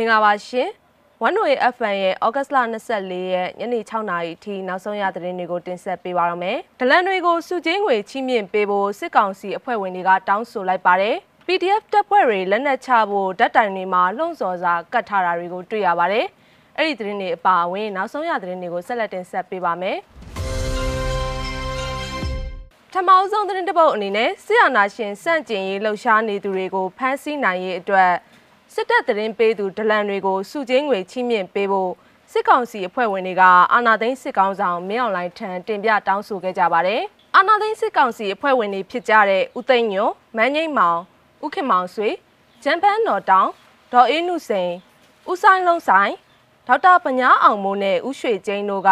မင်္ဂလာပါရှင်။ One Way FM ရဲ့ဩဂတ်လ24ရက်ညနေ6နာရီအထိနောက်ဆုံးရသတင်းတွေကိုတင်ဆက်ပေးပါရမယ်။ဒလန်တွေကိုစုချင်းငွေချီးမြှင့်ပေးဖို့စစ်ကောင်စီအဖွဲ့ဝင်တွေကတောင်းဆိုလိုက်ပါတယ်။ PDF တပ်ဖွဲ့တွေလက်နက်ချဖို့ဓာတ်တိုင်တွေမှာလှုံ့ဆော်စာကတ်ထားတာတွေကိုတွေ့ရပါတယ်။အဲ့ဒီသတင်းတွေအပါအဝင်နောက်ဆုံးရသတင်းတွေကိုဆက်လက်တင်ဆက်ပေးပါမယ်။ထမောင်းဆုံးသတင်းတပုတ်အနေနဲ့ဆီယနာရှင်စန့်ကျင်ရေးလှုပ်ရှားနေသူတွေကိုဖမ်းဆီးနိုင်ရေးအတွက် စစ်တပ်သတင်းပေးသူဒလန်တွေကိုစုချင်းငွေချီးမြှင့်ပေးဖို့စစ်ကောင်စီအဖွဲ့ဝင်တွေကအာဏာသိမ်းစစ်ကောင်ဆောင်မင်းအွန်လိုင်းထံတင်ပြတောင်းဆိုခဲ့ကြပါတယ်။အာဏာသိမ်းစစ်ကောင်စီအဖွဲ့ဝင်တွေဖြစ်ကြတဲ့ဦးသိန်းညွန်မန်းငိမ့်မောင်ဦးခင်မောင်ဆွေဂျမ်ပန်းတော်တောင်ဒေါ်အေးနုစိန်ဦးဆိုင်လုံးဆိုင်ဒေါက်တာပညာအောင်မိုးနဲ့ဦးရွှေကျင်းတို့က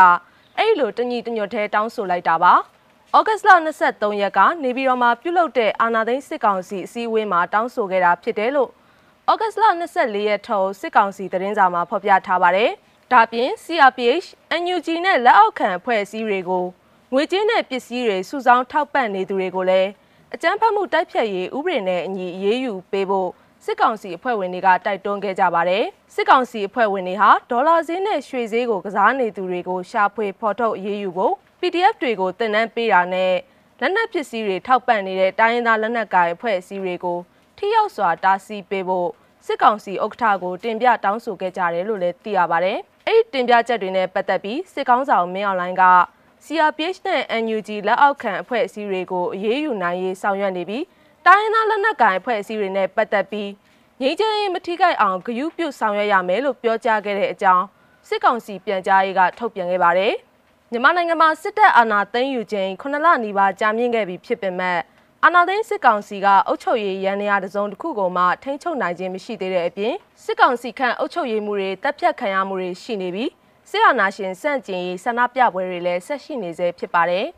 အဲ့လိုတညီတညွတ်ထဲတောင်းဆိုလိုက်တာပါ။ဩဂတ်စ်လ23ရက်ကနေပြည်တော်မှာပြုလုပ်တဲ့အာဏာသိမ်းစစ်ကောင်စီအစည်းအဝေးမှာတောင်းဆိုခဲ့တာဖြစ်တယ်လို့ ဩဂတ်စ်လ24ရက်ထုတ်စစ်ကောင်စီသတင်းစာမှာဖော်ပြထားပါတယ်။ဒါပြင် CRPH, NUG နဲ့လက်အောက်ခံအဖွဲ့အစည်းတွေကိုငွေကြေးနဲ့ပစ္စည်းတွေစုဆောင်းထောက်ပံ့နေသူတွေကိုလည်းအကြမ်းဖက်မှုတိုက်ဖျက်ရေးဥပဒေနဲ့အညီအရေးယူပေးဖို့စစ်ကောင်စီအဖွဲ့ဝင်တွေကတိုက်တွန်းခဲ့ကြပါတယ်။စစ်ကောင်စီအဖွဲ့ဝင်တွေဟာဒေါ်လာဈေးနဲ့ရွှေဈေးကိုကစားနေသူတွေကိုရှာဖွေဖော်ထုတ်အရေးယူဖို့ PDF တွေကိုတင်နန်းပေးတာနဲ့လက်နက်ပစ္စည်းတွေထောက်ပံ့နေတဲ့တိုင်းရင်းသားလက်နက်ကိုင်အဖွဲ့အစည်းတွေကိုထိရောက်စွာတားဆီးပေးဖို့ စစ်ကောင်စီဥက္ကဋ္ဌကိုတင်ပြတောင်းဆိုခဲ့ကြတယ်လို့လည်းသိရပါဗျ။အဲ့ဒီတင်ပြချက်တွေနဲ့ပတ်သက်ပြီးစစ်ကောင်းဆောင်မင်းအွန်လိုင်းက CRPH နဲ့ NUG လက်အောက်ခံအဖွဲ့အစည်းတွေကိုအရေးယူနိုင်ရေးဆောင်ရွက်နေပြီးတိုင်းရင်းသားလက်နက်ကိုင်အဖွဲ့အစည်းတွေနဲ့ပတ်သက်ပြီးငြိမ်းချမ်းရေးမထိခိုက်အောင်ဂရုပြုဆောင်ရွက်ရမယ်လို့ပြောကြားခဲ့တဲ့အကြောင်းစစ်ကောင်စီပြန်ကြားရေးကထုတ်ပြန်ခဲ့ပါတယ်။မြန်မာနိုင်ငံမှာစစ်တပ်အာဏာသိမ်းယူခြင်း9လနီးပါးကြာမြင့်ခဲ့ပြီဖြစ်ပေမဲ့ အာဏာသိမ်းစစ်ကောင်စီကအုပ်ချုပ်ရေးရန်နေရာတစုံတစ်ခုကိုမှထိန်းချုပ်နိုင်ခြင်းမရှိသေးတဲ့အပြင်စစ်ကောင်စီခန့်အုပ်ချုပ်ရေးမှုတွေတပ်ဖြတ်ခံရမှုတွေရှိနေပြီးစစ်အာဏာရှင်စန့်ကျင်ရေးဆန္ဒပြပွဲတွေလည်းဆက်ရှိနေဆဲဖြစ်ပါတယ်။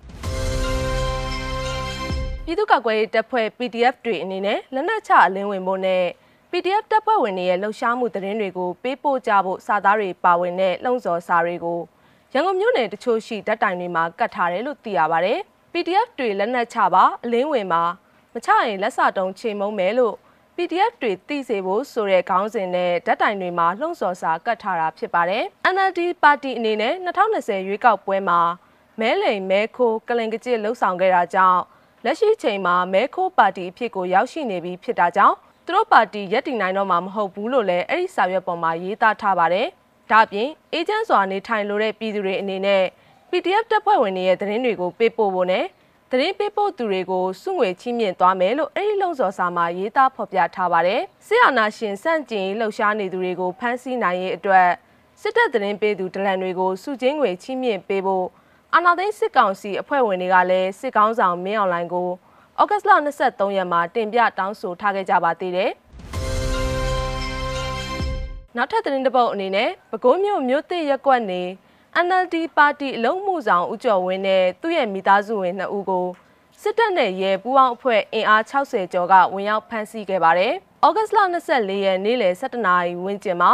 ပြည်သူ့ကာကွယ်ရေးတပ်ဖွဲ့ PDF တွေအနေနဲ့လက်နက်ချအလင်းဝင်ဖို့နဲ့ PDF တပ်ဖွဲ့ဝင်တွေရဲ့လှုပ်ရှားမှုသတင်းတွေကိုပေးပို့ကြဖို့စာသားတွေပါဝင်တဲ့လှုံ့ဆော်စာတွေကိုရန်ကုန်မြို့နယ်တချို့ရှိဓာတ်တိုင်တွေမှာကတ်ထားတယ်လို့သိရပါဗျ။ PDF တွေလက်နက်ချပါအလင်းဝင်ပါမချရင်လက်စာတုံးချိန်မုံမယ်လို့ PDF တွေသိစေဖို့ဆိုတဲ့ခေါင်းစဉ်နဲ့ဓာတ်တိုင်တွေမှာလှုံ့ဆော်စာကတ်ထားတာဖြစ်ပါတယ်။ NLD ပါတီအနေနဲ့2020ရွေးကောက်ပွဲမှာမဲလိမ်မဲခိုးကလင်ကကြစ်လှုပ်ဆောင်ခဲ့တာကြောင့်လက်ရှိချိန်မှာမဲခိုးပါတီအဖြစ်ကိုရောက်ရှိနေပြီဖြစ်တာကြောင့်သူတို့ပါတီရက်တည်နိုင်တော့မှာမဟုတ်ဘူးလို့လည်းအဲ့ဒီစာရွက်ပေါ်မှာရေးသားထားပါတယ်။ဒါ့အပြင်အေဂျင့်စွာနေထိုင်လိုတဲ့ပြည်သူတွေအနေနဲ့ PDF တပ်ဖွဲ့ဝင်တွေရဲ့သတင်းတွေကိုပေးပို့ဖို့နဲ့သတင်းပေးပို့သူတွေကိုစုငွေချီးမြှင့်သွားမယ်လို့အဲ့ဒီလုံစော်စာမှာရေးသားဖော်ပြထားပါတယ်။စစ်အာဏာရှင်စန့်ကျင်လှုပ်ရှားနေသူတွေကိုဖမ်းဆီးနိုင်ရေးအတွက်စစ်တပ်သတင်းပေးသူဒလန်တွေကိုစုချင်းငွေချီးမြှင့်ပေးဖို့အာဏာသိမ်းစစ်ကောင်စီအဖွဲ့ဝင်တွေကလည်းစစ်ကောင်းဆောင်မင်းအွန်လိုင်းကိုဩဂတ်လ23ရက်မှာတင်ပြတောင်းဆိုထားခဲ့ကြပါသေးတယ်။နောက်ထပ်သတင်းတစ်ပုဒ်အနေနဲ့ပဲခူးမြို့မြို့သစ်ရက်ကွက်နေ NLD ပါတီအလုံးမှုဆောင်ဦးကျော်ဝင်းနဲ့သူ့ရဲ့မိသားစုဝင်2ဦးကိုစစ်တပ်နဲ့ရဲပူးပေါင်းအဖွဲ့အင်အား60ကျော်ကဝင်ရောက်ဖမ်းဆီးခဲ့ပါတယ်။ဩဂတ်စ်လ24ရက်နေ့လယ်17နာရီဝန်းကျင်မှာ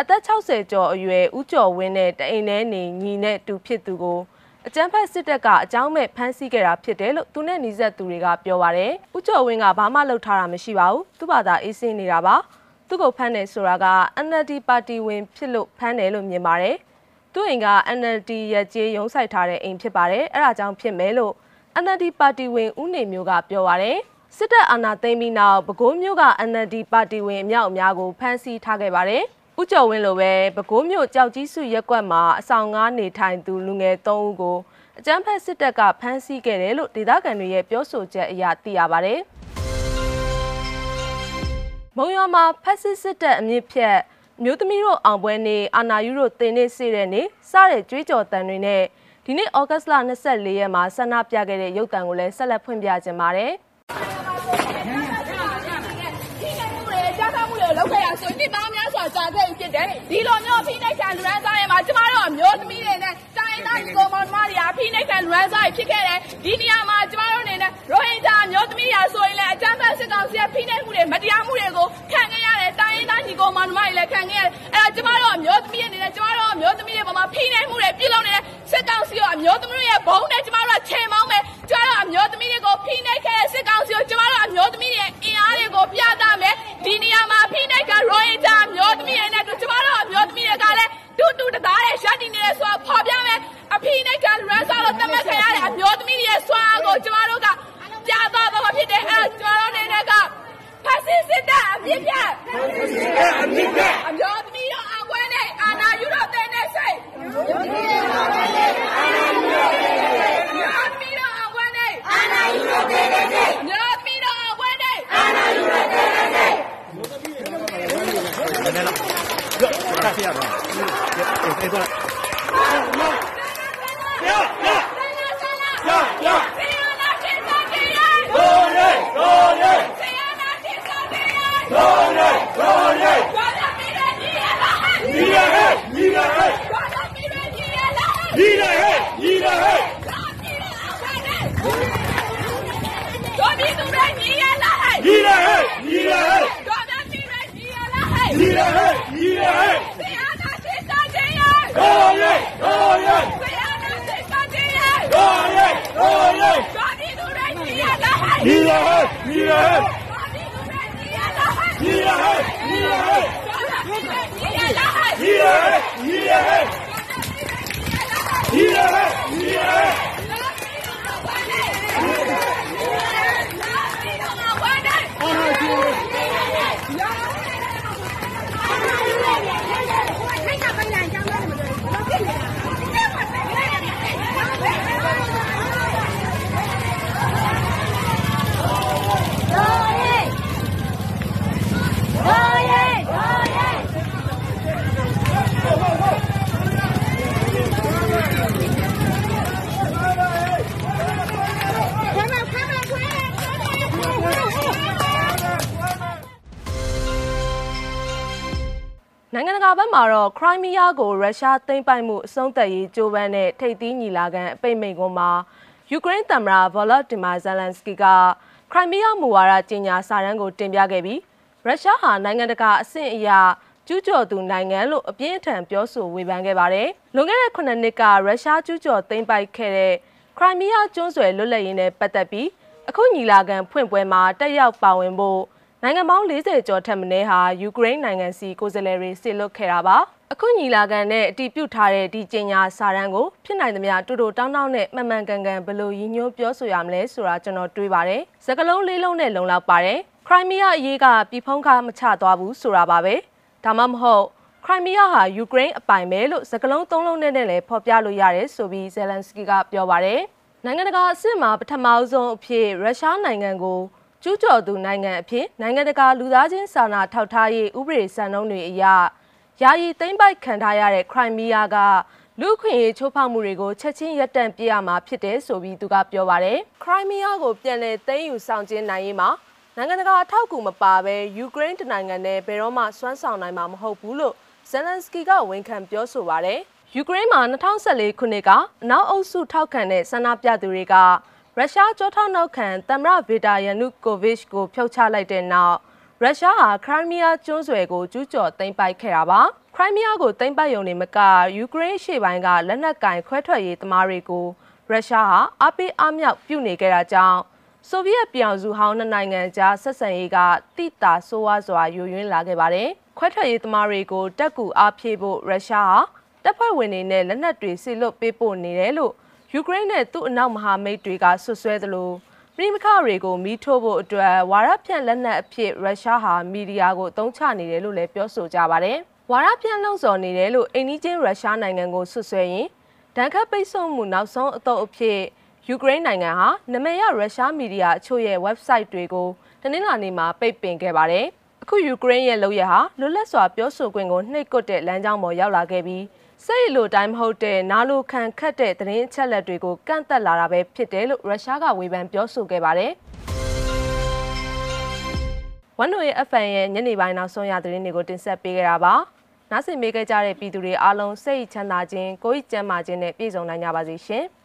အသက်60ကျော်အရွယ်ဦးကျော်ဝင်းနဲ့တအိမ်ထဲနေညီနဲ့တူဖြစ်သူကိုအကြမ်းဖက်စစ်တပ်ကအကြောင်းမဲ့ဖမ်းဆီးခဲ့တာဖြစ်တယ်လို့သူနဲ့နှီးဆက်သူတွေကပြောပါတယ်။ဦးကျော်ဝင်းကဘာမှလုပ်ထားတာမရှိပါဘူး။သူ့ဘာသာအေးဆေးနေတာပါ။သူ့ကိုဖမ်းတယ်ဆိုတာက NLD ပါတီဝင်ဖြစ်လို့ဖမ်းတယ်လို့မြင်ပါတယ်။ သူ့အိမ်က NLD ရက်ကျေးရုံးဆိုင်ထားတဲ့အိမ်ဖြစ်ပါတယ်အဲ့ဒါကြောင့်ဖြစ်မယ်လို့ NLD ပါတီဝင်ဦးနေမျိုးကပြောပါတယ်စစ်တပ်အာဏာသိမ်းပြီးနောက်ပဲခူးမြို့က NLD ပါတီဝင်အမြောက်အများကိုဖမ်းဆီးထားခဲ့ပါတယ်ဦးကျော်ဝင်းလိုပဲပဲခူးမြို့ကြောက်ကြီးစုရက်ကွက်မှာအဆောင်ငားနေထိုင်သူလူငယ်၃ဦးကိုအကြမ်းဖက်စစ်တပ်ကဖမ်းဆီးခဲ့တယ်လို့ဒေသခံတွေရဲ့ပြောဆိုချက်အရသိရပါတယ်မုံရွာမှာဖက်စစ်စစ်တပ်အမြင့်ဖြတ် မျိုးသမီးတို့အောင်ပွဲနေ့အာနာယူတို့တင်နေစေတဲ့နေ့စတဲ့ကြွေးကြော်တန်တွေနဲ့ဒီနေ့ဩဂတ်စ်လ24ရက်မှာဆန္ဒပြခဲ့တဲ့ရုပ်တံကိုလည်းဆက်လက်ဖွင့်ပြခြင်းပါတယ်ကြားထားမှုတွေလောက်ခဲ့ရဆိုရင်ဒီပေါင်းများစွာကြာခဲ့ဖြစ်တယ်ဒီလိုမျိုးဖိနှိပ်ခံလူရန်စားရဲမှာကျမတို့အမျိုးသမီးတွေနဲ့တိုင်းသားဒီကိုမောင်မတွေကဖိနှိပ်ခံလူရန်စားဖြစ်ခဲ့တယ်ဒီနေရာမှာကျမတို့အနေနဲ့ရိုဟင်ဂျာအမျိုးသမီးရာဆိုရင်လည်းအကြမ်းဖက်စစ်ကောင်စီရဲ့ဖိနှိပ်မှုတွေမ ကိုမောင်နှမတွေလည်းခံခဲ့ရတယ်။အဲ့ဒါကျမတို့အမျိုးသမီးတွေအနေနဲ့ကျမတို့အမျိုးသမီးတွေပေါ်မှာဖိနှိပ်မှုတွေပြုလုပ်နေတဲ့စစ်ကောင်စီရောအမျိုးသမီးတွေရဲ့ဘုံနဲ့ကျမတို့ကချိန်မောင်းမယ်။ကျမတို့အမျိုးသမီးတွေကိုဖိနှိပ်ခဲ့တဲ့စစ်ကောင်စီကိုကျမတို့အမျိုးသမီးတွေရဲ့အင်အားတွေကိုပြသမယ်။ဒီနေရာမှာဖိနှိပ်ကရိုဟင်ဂျာအမျိုးသမီးတွေနဲ့ကျမတို့အမျိုးသမီးတွေကလည်းတူတူတသားတဲ့ရည်တည်နေတယ်ဆိုတာဖော်ပြမယ်။အဖိနှိပ်ကရန်ဆောက်လို့တတ်မှတ်ခံရတဲ့အမျိုးသမီးတွေရဲ့စွမ်းအားကိုကျမတို့ကပြသတော့ဖြစ်တယ်။အဲ့ဒါကျမတို့အနေနဲ့က စစ်စစ်တပ်အမြင့်ပြတ်စစ်စစ်တပ်အမြင့်ပြတ်အမျိုး တကာဘက်မှာတော့ခရိုင်းမီးယားကိုရုရှားသိမ်းပိုက်မှုအဆုံးသတ်ရေးကြိုးပမ်းတဲ့ထိပ်သီးညီလာခံအပိတ်မိန့်ခွန်းမှာယူကရိန်းသမ္မတဗလော်ဒီမာဇယ်လန်စကီကခရိုင်းမီးယားမူဝါဒကြီးညာစာတမ်းကိုတင်ပြခဲ့ပြီးရုရှားဟာနိုင်ငံတကာအဆင့်အရာကျူးကျော်သူနိုင်ငံလို့အပြင်းအထန်ပြောဆိုဝေဖန်ခဲ့ပါတယ်။လွန်ခဲ့တဲ့9နှစ်ကရုရှားကျူးကျော်သိမ်းပိုက်ခဲ့တဲ့ခရိုင်းမီးယားကျွန်းဆွယ်လွတ်လပ်ရေးနဲ့ပတ်သက်ပြီးအခုညီလာခံဖွင့်ပွဲမှာတက်ရောက်ပါဝင်ဖို့ နိုင်ငံပေါင်း40ကျော်ထက်မနည်းဟာယူကရိန်းနိုင်ငံစီကိုယ်စားလှယ်တွေဆစ်လွတ်ခဲ့တာပါအခုညီလာခံနဲ့အတီးပြုတ်ထားတဲ့ဒီကျင်ညာစာတမ်းကိုဖြစ်နိုင်သမျှတူတူတောင်းတောင်းနဲ့မှန်မှန်ကန်ကန်ဘယ်လိုရည်ညွှန်းပြောဆိုရမလဲဆိုတာကျွန်တော်တွေးပါတယ်စကလုံးလေးလုံးနဲ့လုံလောက်ပါတယ်ခရိုင်းမီးယားအရေးကပြည်ဖုံးကားမချသွားဘူးဆိုတာပါပဲဒါမှမဟုတ်ခရိုင်းမီးယားဟာယူကရိန်းအပိုင်ပဲလို့စကလုံးသုံးလုံးနဲ့လည်းဖော်ပြလို့ရတယ်ဆိုပြီးဇယ်လန်စကီကပြောပါတယ်နိုင်ငံတကာအဆင့်မှာပထမဆုံးအဖြစ်ရုရှားနိုင်ငံကို ကျူးကျော်သူနိုင်ငံအဖြစ်နိုင်ငံတကာလူသားချင်းစာနာထောက်ထားရေးဥပဒေစံနှုန်းတွေအရယာယီသိမ်းပိုက်ခံထားရတဲ့ခရိုင်မီးယားကလူခွင့်ရေးချိုးဖောက်မှုတွေကိုချက်ချင်းရပ်တန့်ပြရမှာဖြစ်တယ်ဆိုပြီးသူကပြောပါတယ်ခရိုင်မီးယားကိုပြန်လည်သိမ်းယူဆောင်ကျင်းနိုင်ရေးမှာနိုင်ငံတကာအထောက်အကူမပါဘဲယူကရိန်းတနိုင်ငံနဲ့ဘယ်တော့မှစွမ်းဆောင်နိုင်မှာမဟုတ်ဘူးလို့ဇယ်လန်စကီကဝန်ခံပြောဆိုပါတယ်ယူကရိန်းမှာ2014ခုနှစ်ကအနောက်အုပ်စုထောက်ခံတဲ့ဆန္ဒပြသူတွေက ရုရှားကြောထောက်နောက်ခံသမ္မတဗီတာယန်နုကိုဗစ်ကိုဖျောက်ချလိုက်တဲ့နောက်ရုရှားဟာခရိုင်းမီးယားကျွန်းဆွယ်ကိုကျူးကျော်သိမ်းပိုက်ခဲ့တာပါခရိုင်းမီးယားကိုသိမ်းပိုက်ရုံနဲ့မကယူကရိန်းရှေ့ပိုင်းကလက်နက်ကင်ခွဲထွက်ရေးသမားတွေကိုရုရှားဟာအပိအမြောက်ပြုနေခဲ့တာကြောင့်ဆိုဗီယက်ပြောင်စုဟောင်းနှစ်နိုင်ငံကြားဆက်ဆံရေးကတိတာဆိုးဝါးစွာယိုယွင်းလာခဲ့ပါတယ်ခွဲထွက်ရေးသမားတွေကိုတက်ကူအားဖြည့်ဖို့ရုရှားဟာတပ်ဖွဲ့ဝင်တွေနဲ့လက်နက်တွေဆီလွတ်ပေးပို့နေတယ်လို့ ယူကရိန်းနဲ့သူ့အနောက်မဟာမိတ်တွေကဆွဆွဲသလိုပြည်မခတွေကိုမီးထိုးဖို့အတွက်ဝါရဖြန့်လက်နက်အဖြစ်ရုရှားဟာမီဒီယာကိုအသုံးချနေတယ်လို့လည်းပြောဆိုကြပါတယ်။ဝါရဖြန့်လှုံ့ဆော်နေတယ်လို့အိန္ဒိချင်းရုရှားနိုင်ငံကိုဆွဆွဲရင်ဒဏ်ခတ်ပိတ်ဆို့မှုနောက်ဆုံးအတော့အဖြစ်ယူကရိန်းနိုင်ငံဟာနမရရုရှားမီဒီယာအချို့ရဲ့ website တွေကိုတနင်္လာနေ့မှာပိတ်ပင်ခဲ့ပါတယ်။အခုယူကရိန်းရဲ့လုပ်ရဟာလွတ်လပ်စွာပြောဆိုခွင့်ကိုနှိပ်ကွပ်တဲ့လမ်းကြောင်းပေါ်ရောက်လာခဲ့ပြီး စိတ်လိုတိုင်းမဟုတ်တဲ့နာလိုခံခတ်တဲ့သတင်းအချက်လက်တွေကိုကန့်သက်လာတာပဲဖြစ်တယ်လို့ရုရှားကဝေဖန်ပြောဆိုခဲ့ပါတယ်။ဝန်နိုရဲ့ FN ရဲ့ညနေပိုင်းနောက်ဆုံးရသတင်းတွေကိုတင်ဆက်ပေးခဲ့တာပါ။နားဆင်ပေးခဲ့ကြတဲ့ပြည်သူတွေအားလုံးစိတ်ချမ်းသာခြင်းကိုယ်ကျန်းမာခြင်းနဲ့ပြည့်စုံနိုင်ကြပါစေရှင်။